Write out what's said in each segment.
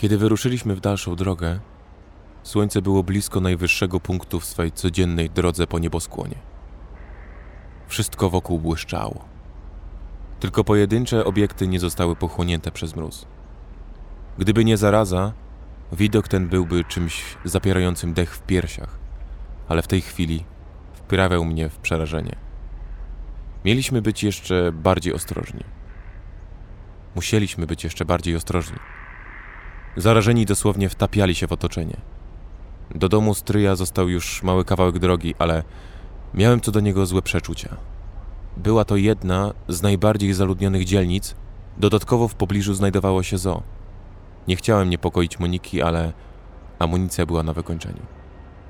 Kiedy wyruszyliśmy w dalszą drogę, słońce było blisko najwyższego punktu w swej codziennej drodze po nieboskłonie. Wszystko wokół błyszczało. Tylko pojedyncze obiekty nie zostały pochłonięte przez mróz. Gdyby nie zaraza, widok ten byłby czymś zapierającym dech w piersiach, ale w tej chwili wprawiał mnie w przerażenie. Mieliśmy być jeszcze bardziej ostrożni. Musieliśmy być jeszcze bardziej ostrożni. Zarażeni dosłownie wtapiali się w otoczenie. Do domu stryja został już mały kawałek drogi, ale miałem co do niego złe przeczucia. Była to jedna z najbardziej zaludnionych dzielnic, dodatkowo w pobliżu znajdowało się zoo. Nie chciałem niepokoić Moniki, ale amunicja była na wykończeniu.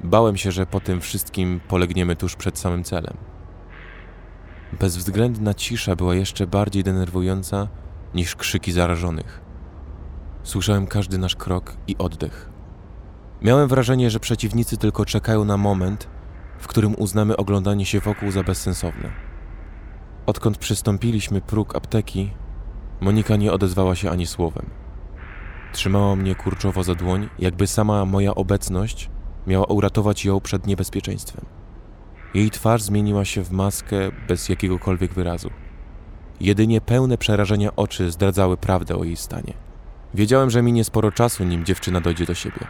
Bałem się, że po tym wszystkim polegniemy tuż przed samym celem. Bezwzględna cisza była jeszcze bardziej denerwująca niż krzyki zarażonych. Słyszałem każdy nasz krok i oddech. Miałem wrażenie, że przeciwnicy tylko czekają na moment, w którym uznamy oglądanie się wokół za bezsensowne. Odkąd przystąpiliśmy próg apteki, Monika nie odezwała się ani słowem. Trzymała mnie kurczowo za dłoń, jakby sama moja obecność miała uratować ją przed niebezpieczeństwem. Jej twarz zmieniła się w maskę bez jakiegokolwiek wyrazu. Jedynie pełne przerażenia oczy zdradzały prawdę o jej stanie. Wiedziałem, że minie sporo czasu, nim dziewczyna dojdzie do siebie.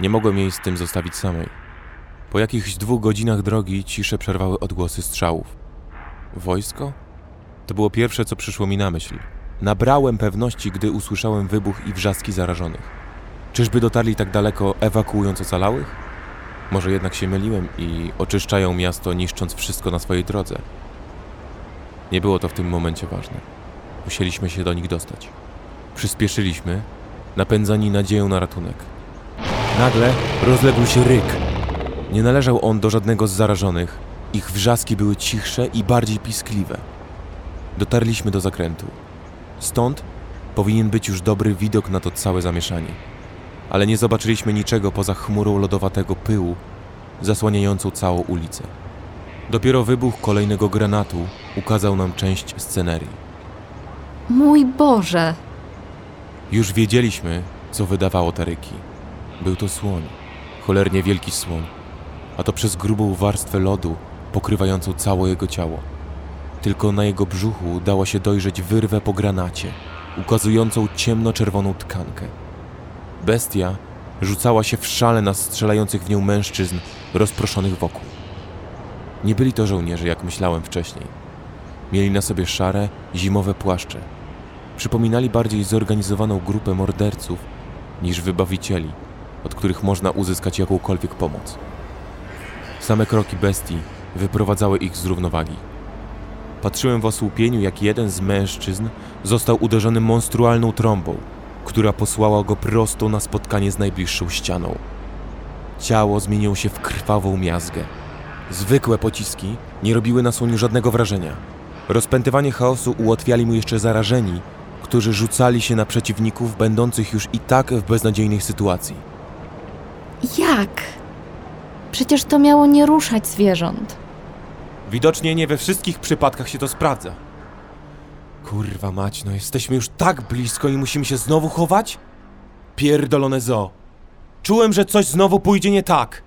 Nie mogłem jej z tym zostawić samej. Po jakichś dwóch godzinach drogi ciszę przerwały odgłosy strzałów. Wojsko? To było pierwsze, co przyszło mi na myśl. Nabrałem pewności, gdy usłyszałem wybuch i wrzaski zarażonych. Czyżby dotarli tak daleko, ewakuując ocalałych? Może jednak się myliłem i oczyszczają miasto, niszcząc wszystko na swojej drodze. Nie było to w tym momencie ważne. Musieliśmy się do nich dostać. Przyspieszyliśmy, napędzani nadzieją na ratunek. Nagle rozległ się ryk. Nie należał on do żadnego z zarażonych. Ich wrzaski były cichsze i bardziej piskliwe. Dotarliśmy do zakrętu. Stąd powinien być już dobry widok na to całe zamieszanie. Ale nie zobaczyliśmy niczego poza chmurą lodowatego pyłu, zasłaniającą całą ulicę. Dopiero wybuch kolejnego granatu ukazał nam część scenerii. Mój Boże! Już wiedzieliśmy, co wydawało te ryki. Był to słoń, cholernie wielki słoń, a to przez grubą warstwę lodu pokrywającą całe jego ciało. Tylko na jego brzuchu dała się dojrzeć wyrwę po granacie, ukazującą ciemno-czerwoną tkankę. Bestia rzucała się w szale na strzelających w nią mężczyzn rozproszonych wokół. Nie byli to żołnierze, jak myślałem wcześniej. Mieli na sobie szare, zimowe płaszcze. Przypominali bardziej zorganizowaną grupę morderców niż wybawicieli, od których można uzyskać jakąkolwiek pomoc. Same kroki bestii wyprowadzały ich z równowagi. Patrzyłem w osłupieniu, jak jeden z mężczyzn został uderzony monstrualną trąbą, która posłała go prosto na spotkanie z najbliższą ścianą. Ciało zmieniło się w krwawą miazgę. Zwykłe pociski nie robiły na słoniu żadnego wrażenia. Rozpętywanie chaosu ułatwiali mu jeszcze zarażeni, którzy rzucali się na przeciwników będących już i tak w beznadziejnej sytuacji. Jak? Przecież to miało nie ruszać zwierząt. Widocznie nie we wszystkich przypadkach się to sprawdza. Kurwa mać, no jesteśmy już tak blisko i musimy się znowu chować? Pierdolone zo. Czułem, że coś znowu pójdzie nie tak.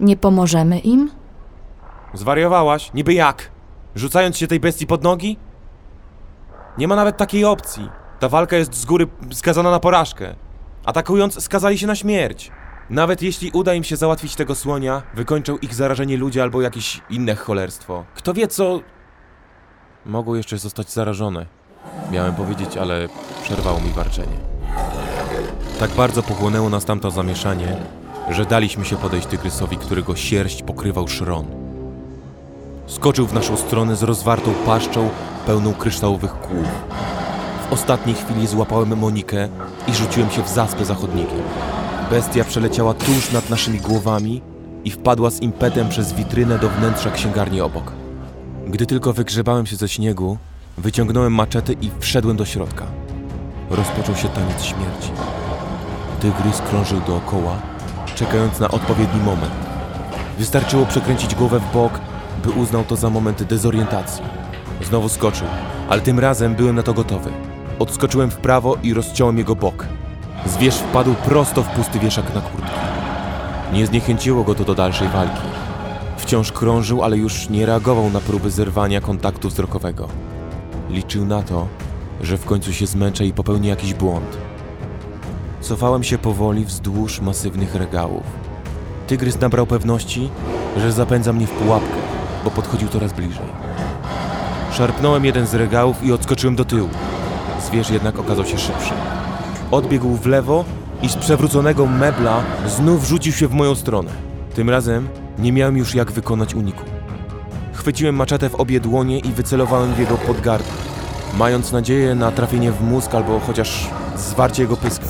Nie pomożemy im? Zwariowałaś? Niby jak? Rzucając się tej bestii pod nogi? Nie ma nawet takiej opcji. Ta walka jest z góry skazana na porażkę. Atakując, skazali się na śmierć. Nawet jeśli uda im się załatwić tego słonia, wykończą ich zarażeni ludzie albo jakieś inne cholerstwo. Kto wie co... Mogą jeszcze zostać zarażone. Miałem powiedzieć, ale przerwało mi warczenie. Tak bardzo pochłonęło nas tamto zamieszanie, że daliśmy się podejść tygrysowi, którego sierść pokrywał szron. Skoczył w naszą stronę z rozwartą paszczą, pełną kryształowych kłów. W ostatniej chwili złapałem Monikę i rzuciłem się w zaspę za chodnikiem. Bestia przeleciała tuż nad naszymi głowami i wpadła z impetem przez witrynę do wnętrza księgarni obok. Gdy tylko wygrzebałem się ze śniegu, wyciągnąłem maczetę i wszedłem do środka. Rozpoczął się taniec śmierci. Tygrys krążył dookoła, czekając na odpowiedni moment. Wystarczyło przekręcić głowę w bok, by uznał to za moment dezorientacji. Znowu skoczył, ale tym razem byłem na to gotowy. Odskoczyłem w prawo i rozciąłem jego bok. Zwierz wpadł prosto w pusty wieszak na kurtkę. Nie zniechęciło go to do dalszej walki. Wciąż krążył, ale już nie reagował na próby zerwania kontaktu wzrokowego. Liczył na to, że w końcu się zmęczę i popełni jakiś błąd. Cofałem się powoli wzdłuż masywnych regałów. Tygrys nabrał pewności, że zapędza mnie w pułapkę, bo podchodził coraz bliżej. Szarpnąłem jeden z regałów i odskoczyłem do tyłu. Zwierz jednak okazał się szybszy. Odbiegł w lewo i z przewróconego mebla znów rzucił się w moją stronę. Tym razem nie miałem już jak wykonać uniku. Chwyciłem maczetę w obie dłonie i wycelowałem w jego podgardek, mając nadzieję na trafienie w mózg albo chociaż zwarcie jego pyska.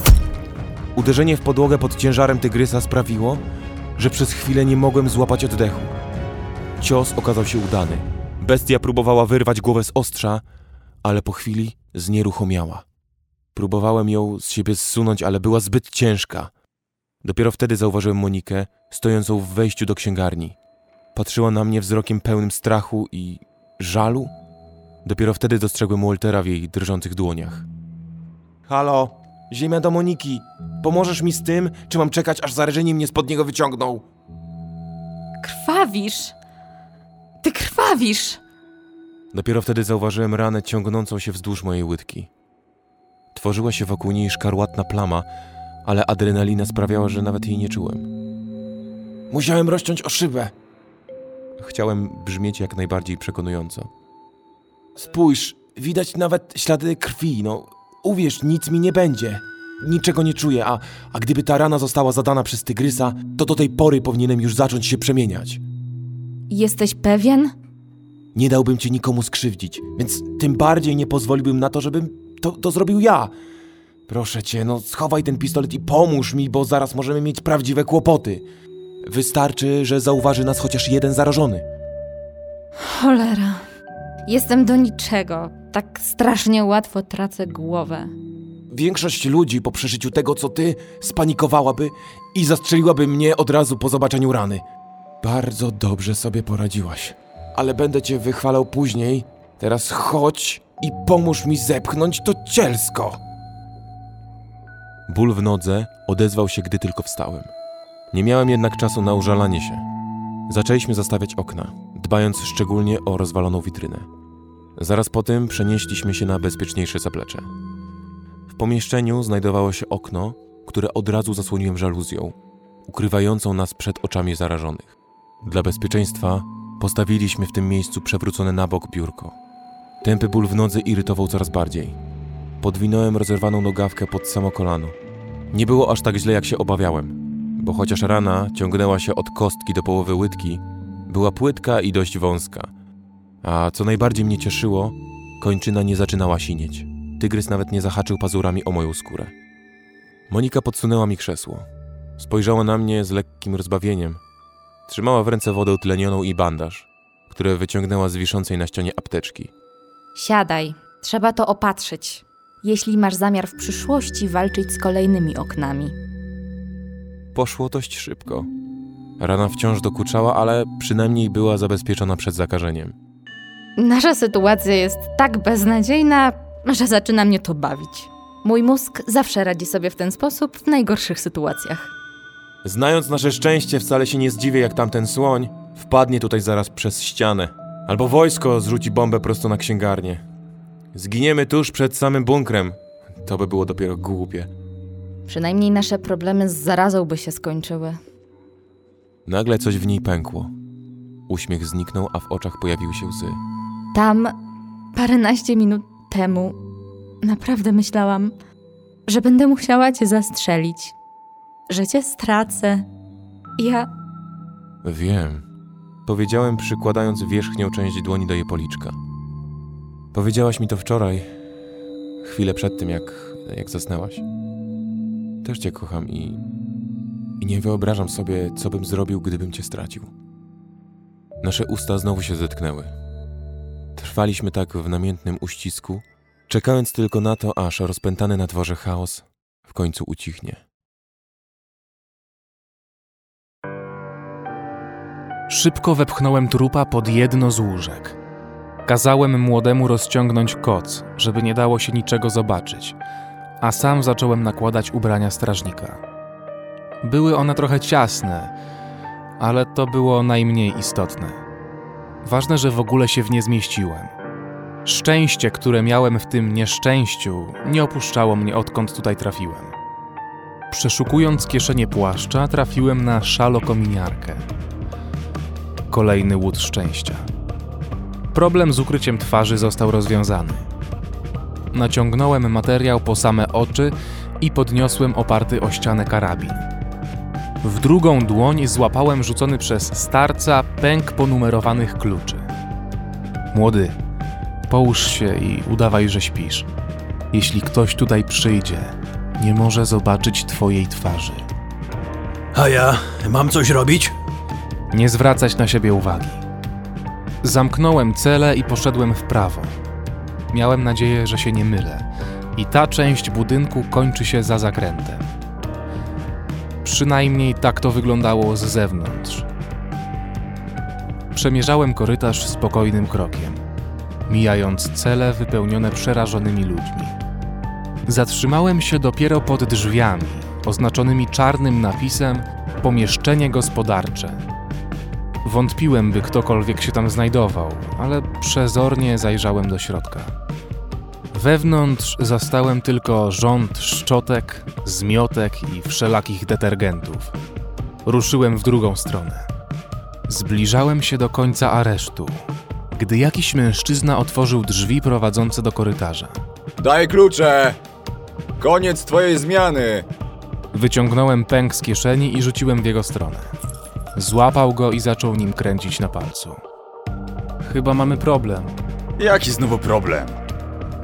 Uderzenie w podłogę pod ciężarem tygrysa sprawiło, że przez chwilę nie mogłem złapać oddechu. Cios okazał się udany. Bestia próbowała wyrwać głowę z ostrza, ale po chwili znieruchomiała. Próbowałem ją z siebie zsunąć, ale była zbyt ciężka. Dopiero wtedy zauważyłem Monikę, stojącą w wejściu do księgarni. Patrzyła na mnie wzrokiem pełnym strachu i żalu. Dopiero wtedy dostrzegłem Waltera w jej drżących dłoniach. Halo, ziemia do Moniki. Pomożesz mi z tym, czy mam czekać, aż zarażenie mnie spod niego wyciągną? Krwawisz! Ty krwawisz! Dopiero wtedy zauważyłem ranę ciągnącą się wzdłuż mojej łydki. Tworzyła się wokół niej szkarłatna plama, ale adrenalina sprawiała, że nawet jej nie czułem. Musiałem rozciąć o szybę. Chciałem brzmieć jak najbardziej przekonująco. Spójrz, widać nawet ślady krwi, no. Uwierz, nic mi nie będzie. Niczego nie czuję, a, a gdyby ta rana została zadana przez tygrysa, to do tej pory powinienem już zacząć się przemieniać. Jesteś pewien? Nie dałbym cię nikomu skrzywdzić, więc tym bardziej nie pozwoliłbym na to, żebym to, to zrobił ja. Proszę cię, no schowaj ten pistolet i pomóż mi, bo zaraz możemy mieć prawdziwe kłopoty. Wystarczy, że zauważy nas chociaż jeden zarażony. Cholera. Jestem do niczego. Tak strasznie łatwo tracę głowę. Większość ludzi po przeżyciu tego, co ty, spanikowałaby i zastrzeliłaby mnie od razu po zobaczeniu rany. Bardzo dobrze sobie poradziłaś. Ale będę cię wychwalał później. Teraz chodź i pomóż mi zepchnąć to cielsko. Ból w nodze odezwał się, gdy tylko wstałem. Nie miałem jednak czasu na użalanie się. Zaczęliśmy zastawiać okna, dbając szczególnie o rozwaloną witrynę. Zaraz po tym przenieśliśmy się na bezpieczniejsze zaplecze. W pomieszczeniu znajdowało się okno, które od razu zasłoniłem żaluzją, ukrywającą nas przed oczami zarażonych. Dla bezpieczeństwa postawiliśmy w tym miejscu przewrócone na bok biurko. Tępy ból w nodze irytował coraz bardziej. Podwinąłem rozerwaną nogawkę pod samo kolano. Nie było aż tak źle, jak się obawiałem, bo chociaż rana ciągnęła się od kostki do połowy łydki, była płytka i dość wąska. A co najbardziej mnie cieszyło, kończyna nie zaczynała sinieć. Tygrys nawet nie zahaczył pazurami o moją skórę. Monika podsunęła mi krzesło. Spojrzała na mnie z lekkim rozbawieniem. Trzymała w ręce wodę utlenioną i bandaż, które wyciągnęła z wiszącej na ścianie apteczki. Siadaj. Trzeba to opatrzyć. Jeśli masz zamiar w przyszłości walczyć z kolejnymi oknami. Poszło dość szybko. Rana wciąż dokuczała, ale przynajmniej była zabezpieczona przed zakażeniem. Nasza sytuacja jest tak beznadziejna, że zaczyna mnie to bawić. Mój mózg zawsze radzi sobie w ten sposób w najgorszych sytuacjach. Znając nasze szczęście, wcale się nie zdziwię, jak tamten słoń wpadnie tutaj zaraz przez ścianę. Albo wojsko zrzuci bombę prosto na księgarnię. Zginiemy tuż przed samym bunkrem. To by było dopiero głupie. Przynajmniej nasze problemy z zarazą by się skończyły. Nagle coś w niej pękło. Uśmiech zniknął, a w oczach pojawiły się łzy. Tam paręnaście minut temu naprawdę myślałam, że będę musiała cię zastrzelić, że cię stracę. Ja Wiem. Powiedziałem, przykładając wierzchnią część dłoni do jej policzka. Powiedziałaś mi to wczoraj, chwilę przed tym, jak, jak zasnęłaś. Też cię kocham i, i nie wyobrażam sobie, co bym zrobił, gdybym cię stracił. Nasze usta znowu się zetknęły. Trwaliśmy tak w namiętnym uścisku, czekając tylko na to, aż rozpętany na dworze chaos w końcu ucichnie. Szybko wepchnąłem trupa pod jedno z łóżek. Kazałem młodemu rozciągnąć koc, żeby nie dało się niczego zobaczyć, a sam zacząłem nakładać ubrania strażnika. Były one trochę ciasne, ale to było najmniej istotne. Ważne, że w ogóle się w nie zmieściłem. Szczęście, które miałem w tym nieszczęściu, nie opuszczało mnie odkąd tutaj trafiłem. Przeszukując kieszenie płaszcza, trafiłem na szalokominiarkę. Kolejny łód szczęścia. Problem z ukryciem twarzy został rozwiązany. Naciągnąłem materiał po same oczy i podniosłem oparty o ścianę karabin. W drugą dłoń złapałem rzucony przez starca pęk ponumerowanych kluczy. Młody, połóż się i udawaj, że śpisz. Jeśli ktoś tutaj przyjdzie, nie może zobaczyć twojej twarzy. A ja mam coś robić? Nie zwracać na siebie uwagi. Zamknąłem cele i poszedłem w prawo. Miałem nadzieję, że się nie mylę. I ta część budynku kończy się za zakrętem. Przynajmniej tak to wyglądało z zewnątrz. Przemierzałem korytarz spokojnym krokiem, mijając cele wypełnione przerażonymi ludźmi. Zatrzymałem się dopiero pod drzwiami, oznaczonymi czarnym napisem Pomieszczenie gospodarcze. Wątpiłem, by ktokolwiek się tam znajdował, ale przezornie zajrzałem do środka. Wewnątrz zastałem tylko rząd szczotek, zmiotek i wszelakich detergentów. Ruszyłem w drugą stronę. Zbliżałem się do końca aresztu, gdy jakiś mężczyzna otworzył drzwi prowadzące do korytarza. Daj klucze! Koniec twojej zmiany! Wyciągnąłem pęk z kieszeni i rzuciłem w jego stronę. Złapał go i zaczął nim kręcić na palcu. Chyba mamy problem. Jaki znowu problem?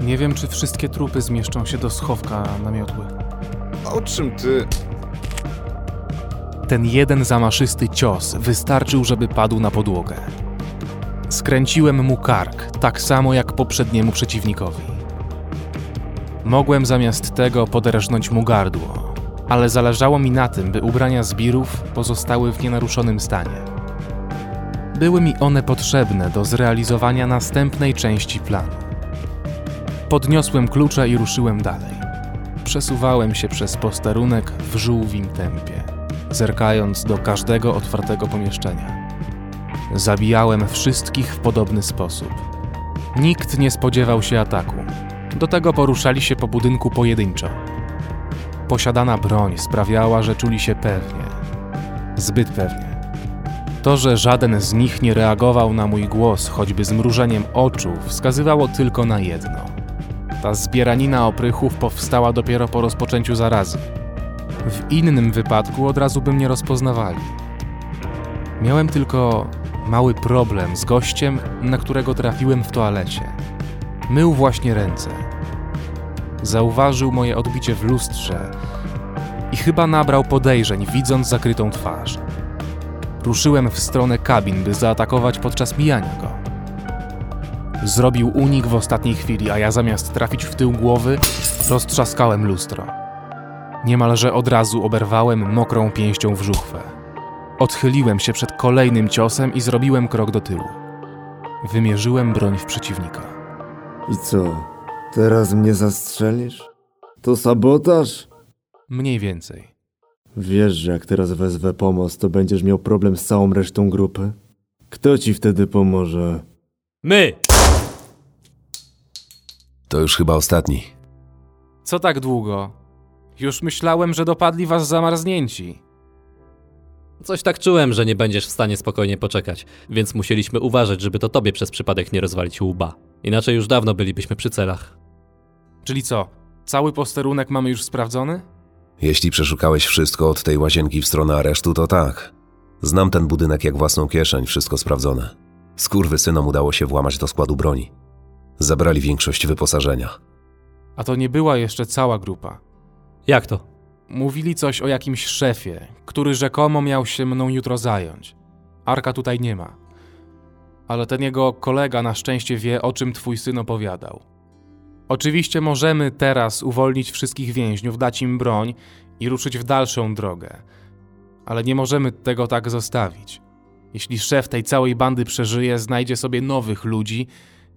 Nie wiem, czy wszystkie trupy zmieszczą się do schowka na miotły. O czym ty? Ten jeden zamaszysty cios wystarczył, żeby padł na podłogę. Skręciłem mu kark, tak samo jak poprzedniemu przeciwnikowi. Mogłem zamiast tego poderżnąć mu gardło, ale zależało mi na tym, by ubrania zbirów pozostały w nienaruszonym stanie. Były mi one potrzebne do zrealizowania następnej części planu. Podniosłem klucze i ruszyłem dalej. Przesuwałem się przez posterunek w żółwim tempie, zerkając do każdego otwartego pomieszczenia. Zabijałem wszystkich w podobny sposób. Nikt nie spodziewał się ataku. Do tego poruszali się po budynku pojedynczo. Posiadana broń sprawiała, że czuli się pewnie. Zbyt pewnie. To, że żaden z nich nie reagował na mój głos, choćby z mrużeniem oczu, wskazywało tylko na jedno. Ta zbieranina oprychów powstała dopiero po rozpoczęciu zarazy. W innym wypadku od razu by mnie rozpoznawali. Miałem tylko mały problem z gościem, na którego trafiłem w toalecie. Mył właśnie ręce. Zauważył moje odbicie w lustrze i chyba nabrał podejrzeń, widząc zakrytą twarz. Ruszyłem w stronę kabin, by zaatakować podczas mijania go. Zrobił unik w ostatniej chwili, a ja zamiast trafić w tył głowy, roztrzaskałem lustro. Niemalże od razu oberwałem mokrą pięścią w żuchwę. Odchyliłem się przed kolejnym ciosem i zrobiłem krok do tyłu. Wymierzyłem broń w przeciwnika. I co? Teraz mnie zastrzelisz? To sabotaż? Mniej więcej. Wiesz, że jak teraz wezwę pomoc, to będziesz miał problem z całą resztą grupy? Kto ci wtedy pomoże? My! To już chyba ostatni. Co tak długo? Już myślałem, że dopadli was zamarznięci. Coś tak czułem, że nie będziesz w stanie spokojnie poczekać, więc musieliśmy uważać, żeby to tobie przez przypadek nie rozwalić łba. Inaczej już dawno bylibyśmy przy celach. Czyli co? Cały posterunek mamy już sprawdzony? Jeśli przeszukałeś wszystko od tej łazienki w stronę aresztu, to tak. Znam ten budynek jak własną kieszeń, wszystko sprawdzone. Skurwysynom udało się włamać do składu broni. Zabrali większość wyposażenia. A to nie była jeszcze cała grupa. Jak to? Mówili coś o jakimś szefie, który rzekomo miał się mną jutro zająć. Arka tutaj nie ma. Ale ten jego kolega na szczęście wie, o czym twój syn opowiadał. Oczywiście możemy teraz uwolnić wszystkich więźniów, dać im broń i ruszyć w dalszą drogę. Ale nie możemy tego tak zostawić. Jeśli szef tej całej bandy przeżyje, znajdzie sobie nowych ludzi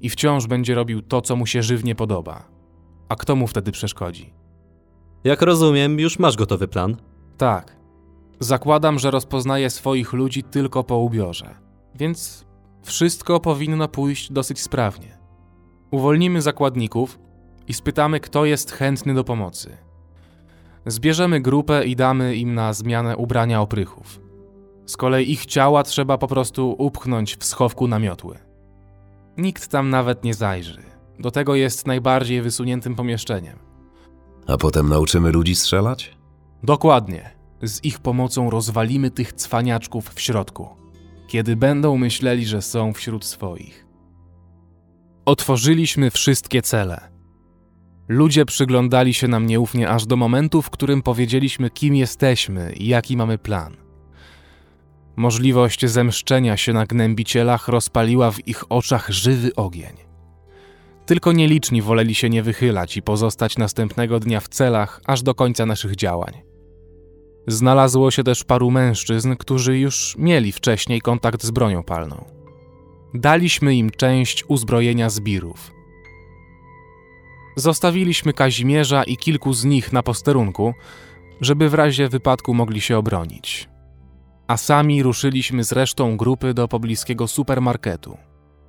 i wciąż będzie robił to, co mu się żywnie podoba. A kto mu wtedy przeszkodzi? Jak rozumiem, już masz gotowy plan. Tak. Zakładam, że rozpoznaję swoich ludzi tylko po ubiorze. Więc wszystko powinno pójść dosyć sprawnie. Uwolnimy zakładników i spytamy, kto jest chętny do pomocy. Zbierzemy grupę i damy im na zmianę ubrania oprychów. Z kolei ich ciała trzeba po prostu upchnąć w schowku na miotły. Nikt tam nawet nie zajrzy. Do tego jest najbardziej wysuniętym pomieszczeniem. A potem nauczymy ludzi strzelać? Dokładnie. Z ich pomocą rozwalimy tych cwaniaczków w środku, kiedy będą myśleli, że są wśród swoich. Otworzyliśmy wszystkie cele. Ludzie przyglądali się nam nieufnie aż do momentu, w którym powiedzieliśmy, kim jesteśmy i jaki mamy plan. Możliwość zemszczenia się na gnębicielach rozpaliła w ich oczach żywy ogień. Tylko nieliczni woleli się nie wychylać i pozostać następnego dnia w celach aż do końca naszych działań. Znalazło się też paru mężczyzn, którzy już mieli wcześniej kontakt z bronią palną. Daliśmy im część uzbrojenia zbirów. Zostawiliśmy Kazimierza i kilku z nich na posterunku, żeby w razie wypadku mogli się obronić. A sami ruszyliśmy z resztą grupy do pobliskiego supermarketu.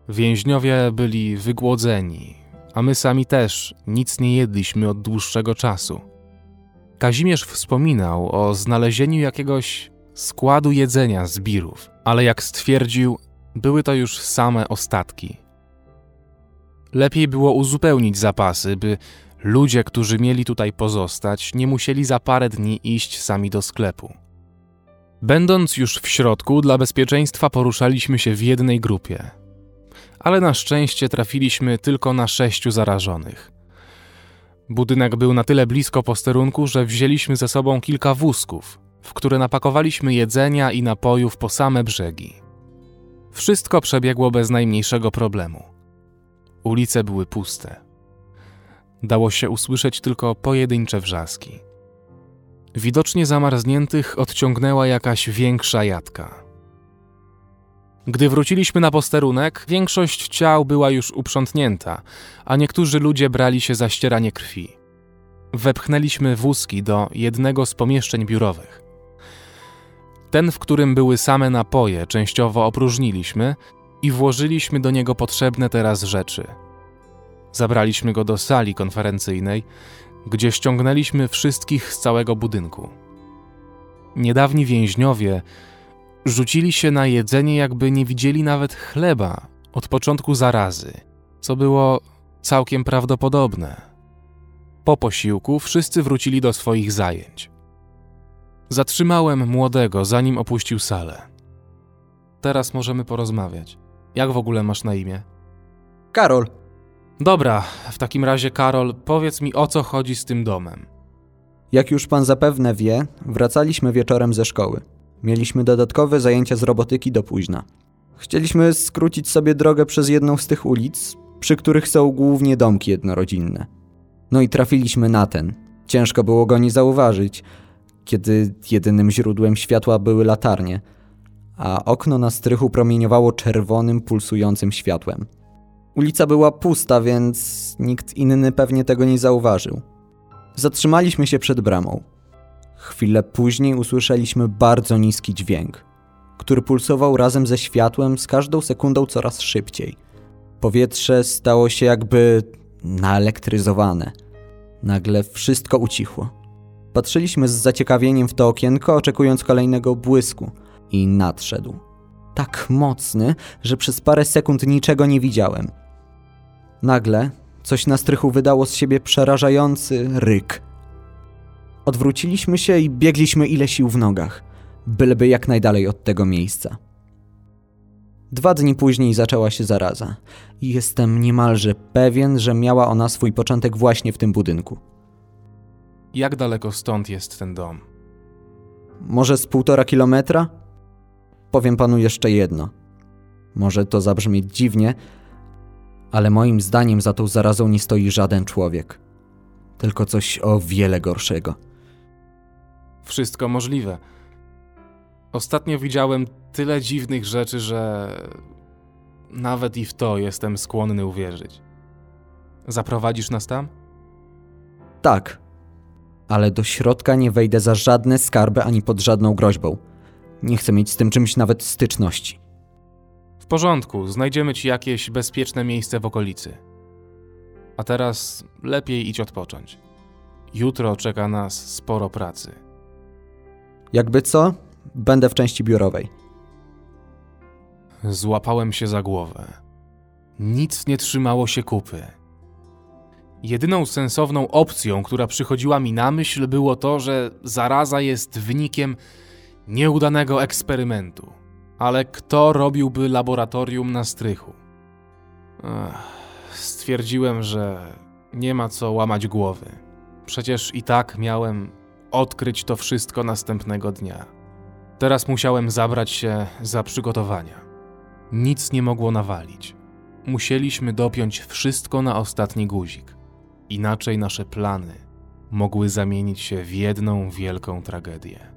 Więźniowie byli wygłodzeni, a my sami też nic nie jedliśmy od dłuższego czasu. Kazimierz wspominał o znalezieniu jakiegoś składu jedzenia zbirów, ale jak stwierdził, były to już same ostatki. Lepiej było uzupełnić zapasy, by ludzie, którzy mieli tutaj pozostać, nie musieli za parę dni iść sami do sklepu. Będąc już w środku, dla bezpieczeństwa poruszaliśmy się w jednej grupie, ale na szczęście trafiliśmy tylko na sześciu zarażonych. Budynek był na tyle blisko posterunku, że wzięliśmy ze sobą kilka wózków, w które napakowaliśmy jedzenia i napojów po same brzegi. Wszystko przebiegło bez najmniejszego problemu. Ulice były puste. Dało się usłyszeć tylko pojedyncze wrzaski. Widocznie zamarzniętych odciągnęła jakaś większa jadka. Gdy wróciliśmy na posterunek, większość ciał była już uprzątnięta, a niektórzy ludzie brali się za ścieranie krwi. Wepchnęliśmy wózki do jednego z pomieszczeń biurowych. Ten, w którym były same napoje, częściowo opróżniliśmy i włożyliśmy do niego potrzebne teraz rzeczy. Zabraliśmy go do sali konferencyjnej, gdzie ściągnęliśmy wszystkich z całego budynku. Niedawni więźniowie rzucili się na jedzenie, jakby nie widzieli nawet chleba od początku zarazy, co było całkiem prawdopodobne. Po posiłku wszyscy wrócili do swoich zajęć. Zatrzymałem młodego, zanim opuścił salę. Teraz możemy porozmawiać. Jak w ogóle masz na imię? Karol, Dobra, w takim razie, Karol, powiedz mi o co chodzi z tym domem. jak już pan zapewne wie, wracaliśmy wieczorem ze szkoły. Mieliśmy dodatkowe zajęcia z robotyki do późna. Chcieliśmy skrócić sobie drogę przez jedną z tych ulic, przy których są głównie domki jednorodzinne. No i trafiliśmy na ten. Ciężko było go nie zauważyć, kiedy jedynym źródłem światła były latarnie, a okno na strychu promieniowało czerwonym, pulsującym światłem. Ulica była pusta, więc nikt inny pewnie tego nie zauważył. Zatrzymaliśmy się przed bramą. Chwilę później usłyszeliśmy bardzo niski dźwięk, który pulsował razem ze światłem z każdą sekundą coraz szybciej. Powietrze stało się jakby naelektryzowane. Nagle wszystko ucichło. Patrzyliśmy z zaciekawieniem w to okienko, oczekując kolejnego błysku, i nadszedł. Tak mocny, że przez parę sekund niczego nie widziałem. Nagle coś na strychu wydało z siebie przerażający ryk. Odwróciliśmy się i biegliśmy ile sił w nogach, byleby jak najdalej od tego miejsca. Dwa dni później zaczęła się zaraza i jestem niemalże pewien, że miała ona swój początek właśnie w tym budynku. Jak daleko stąd jest ten dom? Może z półtora kilometra? Powiem panu jeszcze jedno. Może to zabrzmieć dziwnie, ale moim zdaniem za tą zarazą nie stoi żaden człowiek. Tylko coś o wiele gorszego. Wszystko możliwe. Ostatnio widziałem tyle dziwnych rzeczy, że nawet i w to jestem skłonny uwierzyć. Zaprowadzisz nas tam? Tak. ale do środka nie wejdę za żadne skarby ani pod żadną groźbą. Nie chcę mieć z tym czymś nawet styczności. W porządku, znajdziemy ci jakieś bezpieczne miejsce w okolicy. A teraz lepiej idź odpocząć. Jutro czeka nas sporo pracy. Jakby co, będę w części biurowej. Złapałem się za głowę. Nic nie trzymało się kupy. Jedyną sensowną opcją, która przychodziła mi na myśl, było to, że zaraza jest wynikiem nieudanego eksperymentu. Ale kto robiłby laboratorium na strychu? Ech, stwierdziłem, że nie ma co łamać głowy. Przecież i tak miałem odkryć to wszystko następnego dnia. Teraz musiałem zabrać się za przygotowania. Nic nie mogło nawalić. Musieliśmy dopiąć wszystko na ostatni guzik. Inaczej nasze plany mogły zamienić się w jedną wielką tragedię.